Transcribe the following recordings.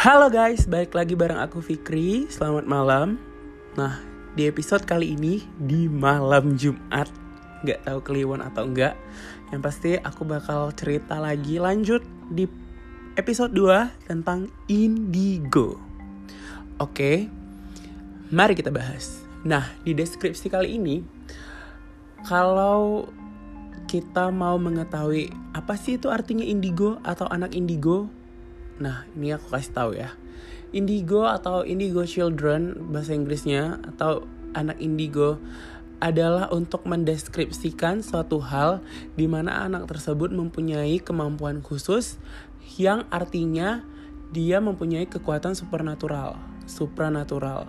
Halo guys, balik lagi bareng aku Fikri. Selamat malam. Nah, di episode kali ini di malam Jumat, nggak tahu kliwon atau enggak. Yang pasti aku bakal cerita lagi lanjut di episode 2 tentang indigo. Oke. Mari kita bahas. Nah, di deskripsi kali ini kalau kita mau mengetahui apa sih itu artinya indigo atau anak indigo, Nah, ini aku kasih tahu ya. Indigo atau indigo children bahasa Inggrisnya atau anak indigo adalah untuk mendeskripsikan suatu hal di mana anak tersebut mempunyai kemampuan khusus yang artinya dia mempunyai kekuatan supernatural, supranatural.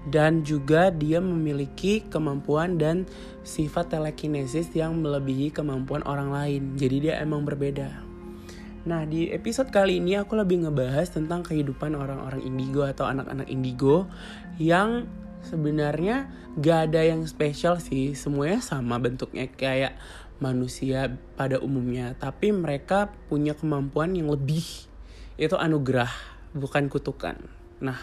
Dan juga dia memiliki kemampuan dan sifat telekinesis yang melebihi kemampuan orang lain. Jadi dia emang berbeda. Nah, di episode kali ini aku lebih ngebahas tentang kehidupan orang-orang indigo atau anak-anak indigo yang sebenarnya gak ada yang spesial sih. Semuanya sama bentuknya kayak manusia pada umumnya, tapi mereka punya kemampuan yang lebih. Itu anugerah, bukan kutukan. Nah,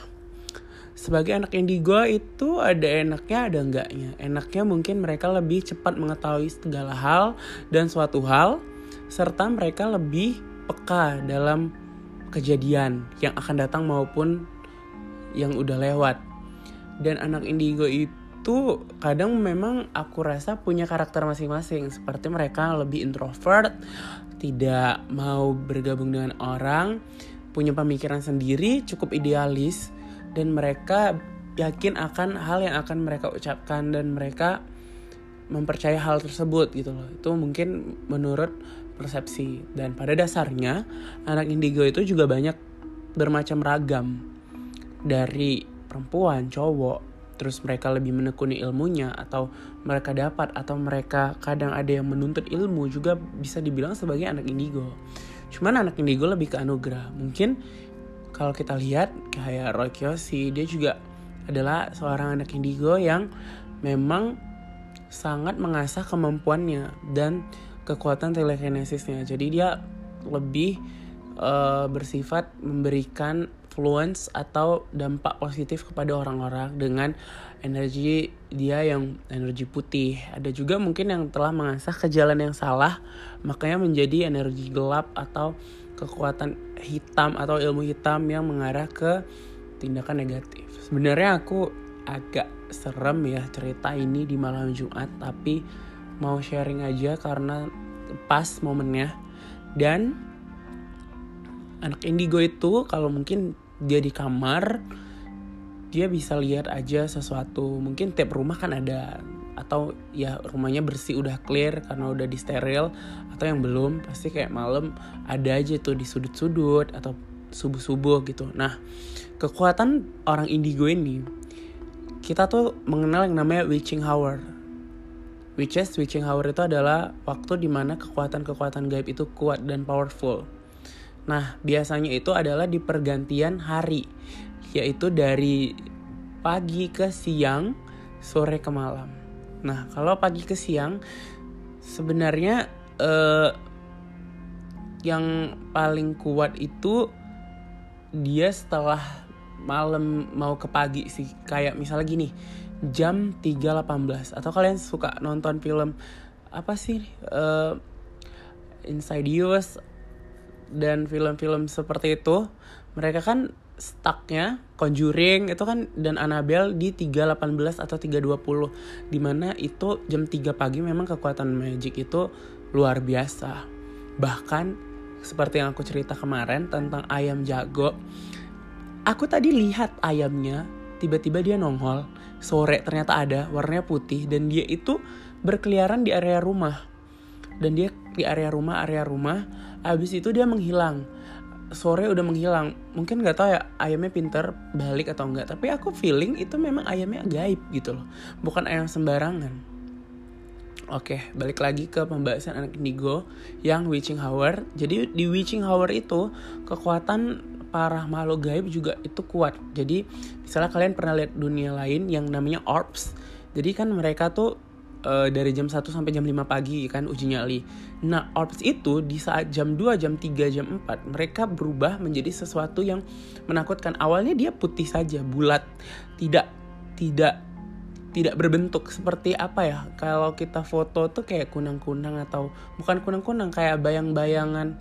sebagai anak indigo itu ada enaknya ada enggaknya. Enaknya mungkin mereka lebih cepat mengetahui segala hal dan suatu hal serta mereka lebih peka dalam kejadian yang akan datang maupun yang udah lewat. Dan anak indigo itu kadang memang aku rasa punya karakter masing-masing. Seperti mereka lebih introvert, tidak mau bergabung dengan orang, punya pemikiran sendiri, cukup idealis, dan mereka yakin akan hal yang akan mereka ucapkan dan mereka mempercayai hal tersebut gitu loh. Itu mungkin menurut persepsi dan pada dasarnya anak indigo itu juga banyak bermacam ragam dari perempuan, cowok, terus mereka lebih menekuni ilmunya atau mereka dapat atau mereka kadang ada yang menuntut ilmu juga bisa dibilang sebagai anak indigo. Cuman anak indigo lebih ke anugerah. Mungkin kalau kita lihat kayak Roy Kiyoshi, dia juga adalah seorang anak indigo yang memang sangat mengasah kemampuannya dan kekuatan telekinesisnya. Jadi dia lebih uh, bersifat memberikan influence atau dampak positif kepada orang-orang dengan energi dia yang energi putih. Ada juga mungkin yang telah mengasah ke jalan yang salah, makanya menjadi energi gelap atau kekuatan hitam atau ilmu hitam yang mengarah ke tindakan negatif. Sebenarnya aku agak serem ya cerita ini di malam Jumat, tapi mau sharing aja karena pas momennya. Dan anak indigo itu kalau mungkin dia di kamar dia bisa lihat aja sesuatu. Mungkin tiap rumah kan ada atau ya rumahnya bersih udah clear karena udah di steril atau yang belum pasti kayak malam ada aja tuh di sudut-sudut atau subuh-subuh gitu. Nah kekuatan orang indigo ini kita tuh mengenal yang namanya witching hour Which is witching hour itu adalah waktu di mana kekuatan-kekuatan gaib itu kuat dan powerful. Nah, biasanya itu adalah di pergantian hari, yaitu dari pagi ke siang, sore ke malam. Nah, kalau pagi ke siang, sebenarnya eh, yang paling kuat itu dia setelah malam mau ke pagi sih. Kayak misalnya gini, jam 3.18 atau kalian suka nonton film apa sih uh, Insidious dan film-film seperti itu mereka kan stucknya Conjuring itu kan dan Annabelle di 3.18 atau 3.20 di mana itu jam 3 pagi memang kekuatan magic itu luar biasa. Bahkan seperti yang aku cerita kemarin tentang ayam jago aku tadi lihat ayamnya tiba-tiba dia nongol sore ternyata ada warnanya putih dan dia itu berkeliaran di area rumah. Dan dia di area rumah area rumah abis itu dia menghilang. Sore udah menghilang. Mungkin nggak tahu ya ayamnya pinter balik atau enggak tapi aku feeling itu memang ayamnya gaib gitu loh. Bukan ayam sembarangan. Oke, balik lagi ke pembahasan anak indigo yang witching hour. Jadi di witching hour itu kekuatan para makhluk gaib juga itu kuat. Jadi misalnya kalian pernah lihat dunia lain yang namanya orbs. Jadi kan mereka tuh uh, dari jam 1 sampai jam 5 pagi kan uji nyali. Nah, orbs itu di saat jam 2, jam 3, jam 4 mereka berubah menjadi sesuatu yang menakutkan. Awalnya dia putih saja, bulat, tidak tidak tidak berbentuk seperti apa ya kalau kita foto tuh kayak kunang-kunang atau bukan kunang-kunang kayak bayang-bayangan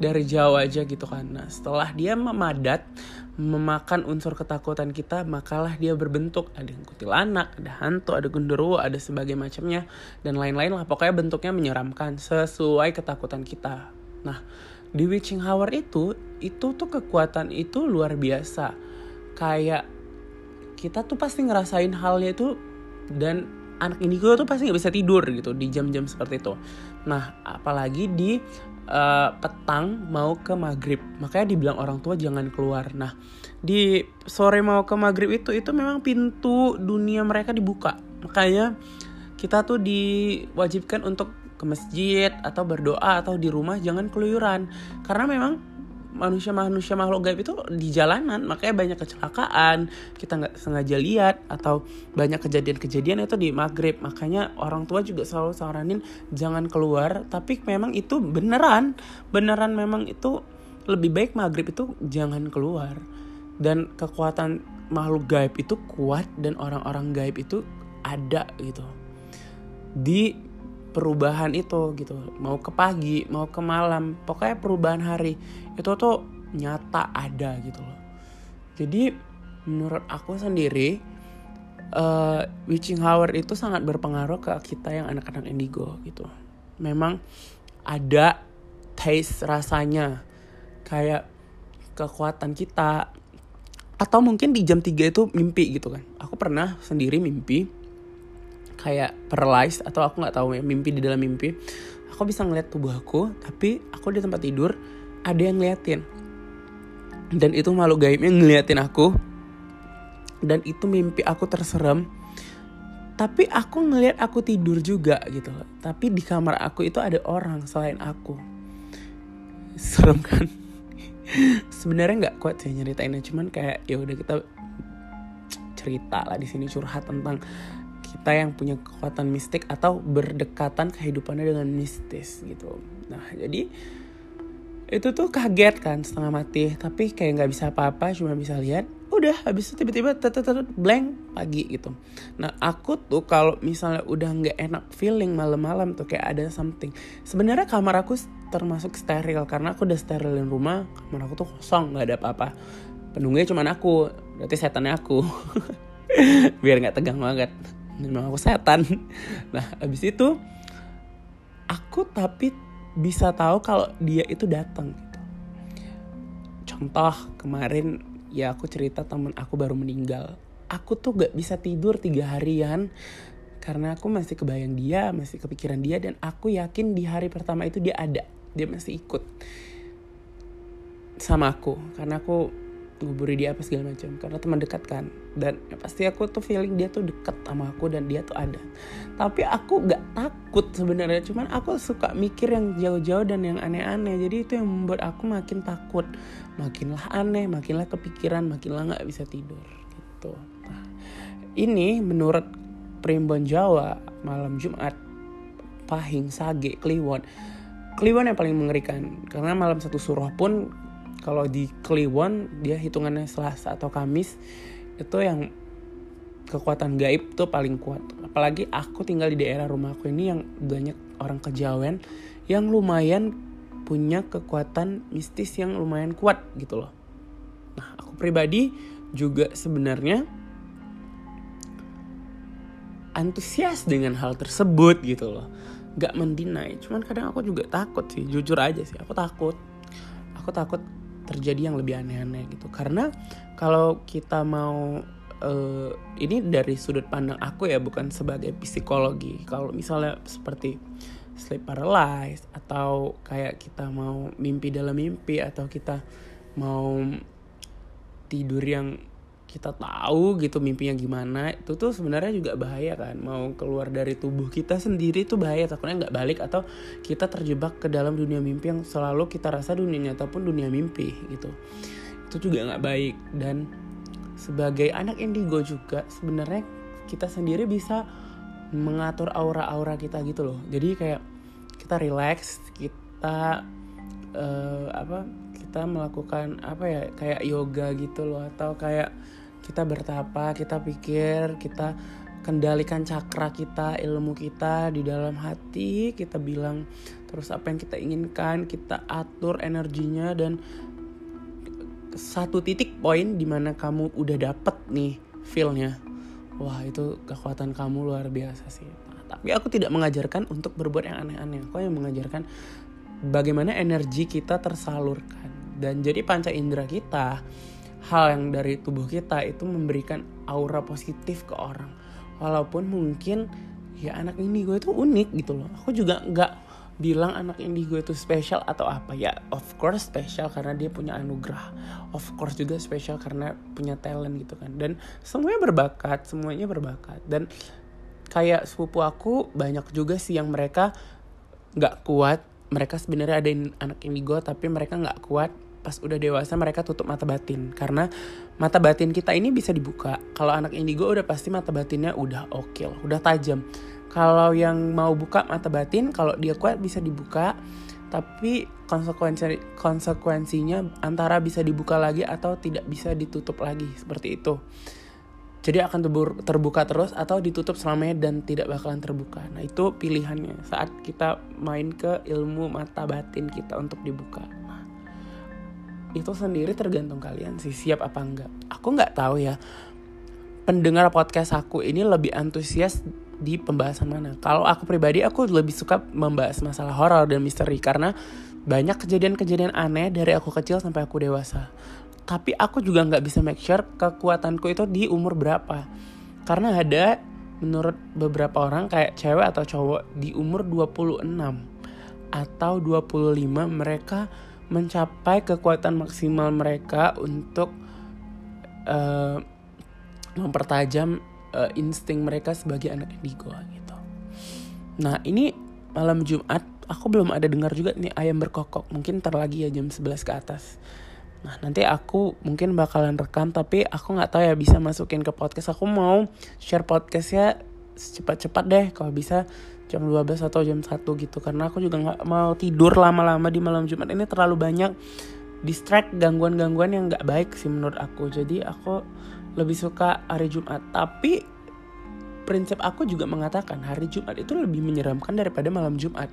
dari jauh aja gitu kan. Nah setelah dia memadat memakan unsur ketakutan kita makalah dia berbentuk. Ada yang kuntilanak ada hantu ada genderuwo ada sebagai macamnya dan lain-lain lah. Pokoknya bentuknya menyeramkan sesuai ketakutan kita. Nah di witching hour itu itu tuh kekuatan itu luar biasa. Kayak kita tuh pasti ngerasain halnya itu dan anak indigo tuh pasti nggak bisa tidur gitu di jam-jam seperti itu. Nah, apalagi di uh, petang mau ke maghrib, makanya dibilang orang tua jangan keluar. Nah, di sore mau ke maghrib itu itu memang pintu dunia mereka dibuka, makanya kita tuh diwajibkan untuk ke masjid atau berdoa atau di rumah jangan keluyuran. Karena memang manusia-manusia makhluk gaib itu di jalanan. Makanya banyak kecelakaan kita nggak sengaja lihat atau banyak kejadian-kejadian itu di maghrib. Makanya orang tua juga selalu saranin jangan keluar. Tapi memang itu beneran beneran memang itu lebih baik maghrib itu jangan keluar. Dan kekuatan makhluk gaib itu kuat dan orang-orang gaib itu ada gitu. Di perubahan itu gitu. Mau ke pagi mau ke malam pokoknya perubahan hari itu tuh nyata ada gitu loh. Jadi menurut aku sendiri uh, witching hour itu sangat berpengaruh ke kita yang anak-anak indigo gitu. Memang ada taste rasanya kayak kekuatan kita atau mungkin di jam 3 itu mimpi gitu kan. Aku pernah sendiri mimpi kayak paralyzed atau aku nggak tahu ya mimpi di dalam mimpi. Aku bisa ngeliat tubuh aku tapi aku di tempat tidur ada yang ngeliatin. Dan itu malu gaibnya ngeliatin aku. Dan itu mimpi aku terserem. Tapi aku ngeliat aku tidur juga gitu. Tapi di kamar aku itu ada orang selain aku. Serem kan? Sebenarnya nggak kuat sih nyeritainnya cuman kayak ya udah kita cerita lah di sini curhat tentang kita yang punya kekuatan mistik atau berdekatan kehidupannya dengan mistis gitu. Nah jadi itu tuh kaget kan setengah mati tapi kayak nggak bisa apa-apa cuma bisa lihat udah habis itu tiba-tiba blank pagi gitu. Nah aku tuh kalau misalnya udah nggak enak feeling malam-malam tuh kayak ada something. Sebenarnya kamar aku termasuk steril karena aku udah sterilin rumah kamar aku tuh kosong nggak ada apa-apa. Penunggunya cuma aku berarti setannya aku. Biar nggak tegang banget memang aku setan. Nah abis itu aku tapi bisa tahu kalau dia itu datang gitu. contoh kemarin ya aku cerita temen aku baru meninggal. Aku tuh gak bisa tidur tiga harian karena aku masih kebayang dia masih kepikiran dia dan aku yakin di hari pertama itu dia ada dia masih ikut sama aku. Karena aku nguburi dia apa segala macam. Karena teman dekat kan. Dan ya pasti aku tuh feeling dia tuh deket sama aku dan dia tuh ada. Tapi aku gak takut sebenarnya. Cuman aku suka mikir yang jauh-jauh dan yang aneh-aneh. Jadi itu yang membuat aku makin takut. Makinlah aneh makinlah kepikiran makinlah nggak bisa tidur. Gitu. Nah, ini menurut Primbon Jawa malam Jumat Pahing Sage Kliwon. Kliwon yang paling mengerikan. Karena malam satu surah pun kalau di Kliwon dia hitungannya Selasa atau Kamis itu yang kekuatan gaib tuh paling kuat. Apalagi aku tinggal di daerah rumahku ini yang banyak orang kejawen yang lumayan punya kekuatan mistis yang lumayan kuat gitu loh. Nah aku pribadi juga sebenarnya antusias dengan hal tersebut gitu loh. Gak mendinai cuman kadang aku juga takut sih jujur aja sih aku takut. Aku takut terjadi yang lebih aneh-aneh gitu. Karena kalau kita mau uh, ini dari sudut pandang aku ya bukan sebagai psikologi. Kalau misalnya seperti sleep paralysis atau kayak kita mau mimpi dalam mimpi atau kita mau tidur yang kita tahu gitu mimpinya gimana itu tuh sebenarnya juga bahaya kan. Mau keluar dari tubuh kita sendiri tuh bahaya takutnya nggak balik atau kita terjebak ke dalam dunia mimpi yang selalu kita rasa dunia nyata pun dunia mimpi gitu. Itu juga nggak baik. Dan sebagai anak indigo juga sebenarnya kita sendiri bisa mengatur aura-aura kita gitu loh. Jadi kayak kita relax kita uh, apa kita melakukan apa ya kayak yoga gitu loh atau kayak kita bertapa kita pikir kita kendalikan cakra kita ilmu kita di dalam hati kita bilang terus apa yang kita inginkan kita atur energinya dan satu titik poin di mana kamu udah dapet nih feelnya. Wah itu kekuatan kamu luar biasa sih. Tapi aku tidak mengajarkan untuk berbuat yang aneh-aneh. Aku yang mengajarkan bagaimana energi kita tersalurkan dan jadi panca indera kita hal yang dari tubuh kita itu memberikan aura positif ke orang. Walaupun mungkin ya anak indigo itu unik gitu loh. Aku juga nggak bilang anak indigo itu spesial atau apa. Ya of course spesial karena dia punya anugerah. Of course juga spesial karena punya talent gitu kan. Dan semuanya berbakat semuanya berbakat. Dan kayak sepupu aku banyak juga sih yang mereka nggak kuat. Mereka sebenarnya ada anak indigo tapi mereka nggak kuat pas udah dewasa mereka tutup mata batin. Karena mata batin kita ini bisa dibuka. Kalau anak indigo udah pasti mata batinnya udah oke okay udah tajam. Kalau yang mau buka mata batin kalau dia kuat bisa dibuka. Tapi konsekuensi konsekuensinya antara bisa dibuka lagi atau tidak bisa ditutup lagi seperti itu. Jadi akan terbuka terus atau ditutup selamanya dan tidak bakalan terbuka. Nah itu pilihannya saat kita main ke ilmu mata batin kita untuk dibuka itu sendiri tergantung kalian sih siap apa enggak. Aku nggak tahu ya. Pendengar podcast aku ini lebih antusias di pembahasan mana. Kalau aku pribadi aku lebih suka membahas masalah horor dan misteri karena banyak kejadian-kejadian aneh dari aku kecil sampai aku dewasa. Tapi aku juga nggak bisa make sure kekuatanku itu di umur berapa. Karena ada menurut beberapa orang kayak cewek atau cowok di umur 26 atau 25 mereka mencapai kekuatan maksimal mereka untuk uh, mempertajam uh, insting mereka sebagai anak indigo gitu. Nah ini malam Jumat aku belum ada dengar juga nih ayam berkokok mungkin ntar lagi ya jam 11 ke atas. Nah nanti aku mungkin bakalan rekam tapi aku nggak tahu ya bisa masukin ke podcast. Aku mau share podcastnya secepat-cepat deh kalau bisa jam 12 atau jam 1 gitu. Karena aku juga nggak mau tidur lama-lama di malam Jumat. Ini terlalu banyak distract gangguan-gangguan yang nggak baik sih menurut aku. Jadi aku lebih suka hari Jumat. Tapi prinsip aku juga mengatakan hari Jumat itu lebih menyeramkan daripada malam Jumat.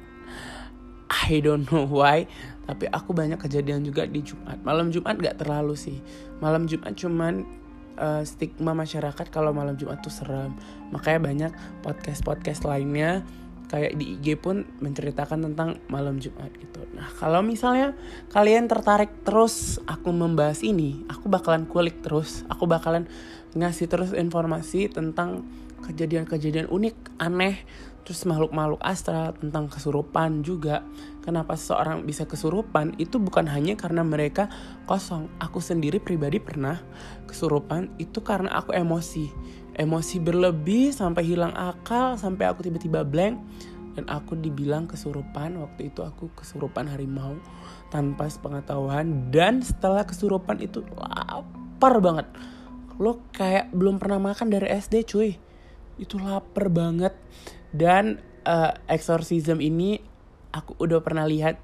I don't know why tapi aku banyak kejadian juga di Jumat. Malam Jumat gak terlalu sih. Malam Jumat cuman uh, stigma masyarakat kalau malam Jumat tuh serem. Makanya banyak podcast podcast lainnya kayak di IG pun menceritakan tentang malam Jumat gitu. Nah, kalau misalnya kalian tertarik terus aku membahas ini, aku bakalan kulik terus, aku bakalan ngasih terus informasi tentang kejadian-kejadian unik, aneh, terus makhluk-makhluk astral, tentang kesurupan juga. Kenapa seseorang bisa kesurupan? Itu bukan hanya karena mereka kosong. Aku sendiri pribadi pernah kesurupan. Itu karena aku emosi. Emosi berlebih sampai hilang akal sampai aku tiba-tiba blank. Dan aku dibilang kesurupan. Waktu itu aku kesurupan harimau tanpa sepengetahuan. Dan setelah kesurupan itu lapar banget. Lo kayak belum pernah makan dari SD cuy. Itu lapar banget dan uh, exorcism ini aku udah pernah lihat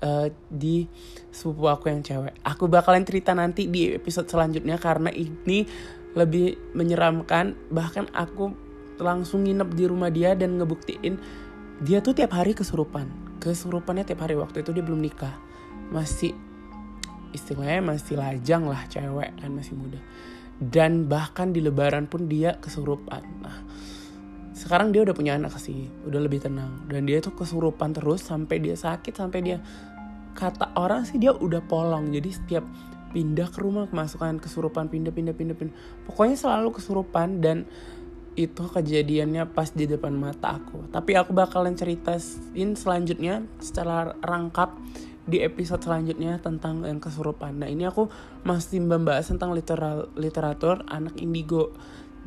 uh, di sepupu aku yang cewek. Aku bakalan cerita nanti di episode selanjutnya karena ini lebih menyeramkan. Bahkan aku langsung nginep di rumah dia dan ngebuktiin dia tuh tiap hari kesurupan. Kesurupannya tiap hari. Waktu itu dia belum nikah. Masih istilahnya masih lajang lah cewek kan masih muda. Dan bahkan di lebaran pun dia kesurupan. Nah sekarang dia udah punya anak sih udah lebih tenang. Dan dia tuh kesurupan terus sampai dia sakit sampai dia kata orang sih dia udah polong jadi setiap pindah ke rumah kemasukan kesurupan pindah pindah pindah pindah. Pokoknya selalu kesurupan dan itu kejadiannya pas di depan mata aku. Tapi aku bakalan ceritain selanjutnya secara rangkap di episode selanjutnya tentang yang kesurupan. Nah ini aku masih membahas tentang literal, literatur anak indigo.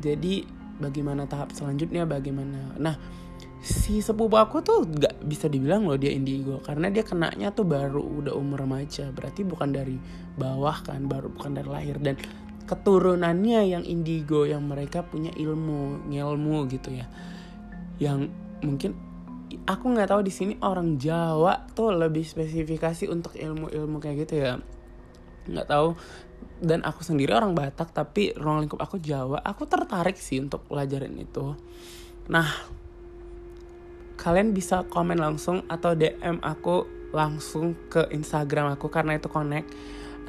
Jadi bagaimana tahap selanjutnya bagaimana. Nah si sepupu aku tuh gak bisa dibilang loh dia indigo karena dia kenanya tuh baru udah umur remaja. Berarti bukan dari bawah kan baru bukan dari lahir. Dan keturunannya yang indigo yang mereka punya ilmu ngilmu gitu ya. Yang mungkin aku nggak tahu di sini orang Jawa tuh lebih spesifikasi untuk ilmu-ilmu kayak gitu ya. Nggak tahu dan aku sendiri orang Batak tapi ruang lingkup aku Jawa aku tertarik sih untuk pelajaran itu. Nah kalian bisa komen langsung atau DM aku langsung ke Instagram aku karena itu connect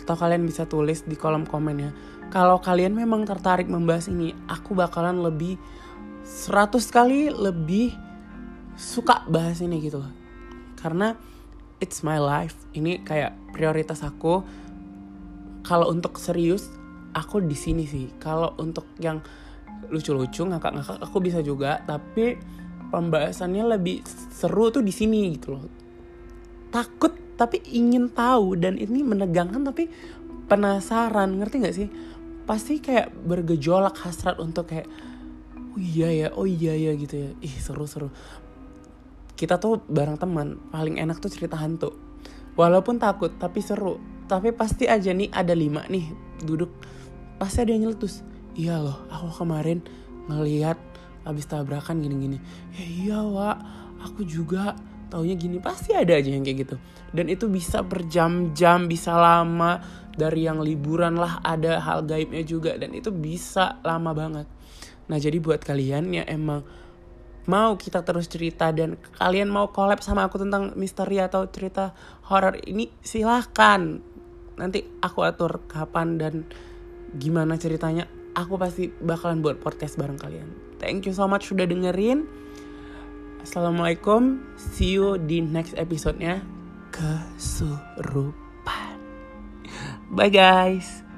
atau kalian bisa tulis di kolom komennya. Kalau kalian memang tertarik membahas ini aku bakalan lebih 100 kali lebih suka bahas ini gitu. Karena it's my life. Ini kayak prioritas aku kalau untuk serius aku di sini sih. Kalau untuk yang lucu-lucu ngakak-ngakak aku bisa juga. Tapi pembahasannya lebih seru tuh di sini gitu loh. Takut tapi ingin tahu. Dan ini menegangkan tapi penasaran. Ngerti nggak sih? Pasti kayak bergejolak hasrat untuk kayak oh iya ya oh iya ya gitu ya. Ih seru seru kita tuh bareng teman paling enak tuh cerita hantu. Walaupun takut tapi seru tapi pasti aja nih ada lima nih duduk. Pasti ada yang nyeletus. Iya loh aku kemarin ngeliat abis tabrakan gini-gini. Ya iya wa aku juga taunya gini. Pasti ada aja yang kayak gitu. Dan itu bisa berjam-jam bisa lama. Dari yang liburan lah ada hal gaibnya juga. Dan itu bisa lama banget. Nah jadi buat kalian yang emang mau kita terus cerita dan kalian mau collab sama aku tentang misteri atau cerita horor ini silahkan nanti aku atur kapan dan gimana ceritanya aku pasti bakalan buat podcast bareng kalian. Thank you so much sudah dengerin. Assalamualaikum see you di next episode-nya. Kesurupan. Bye guys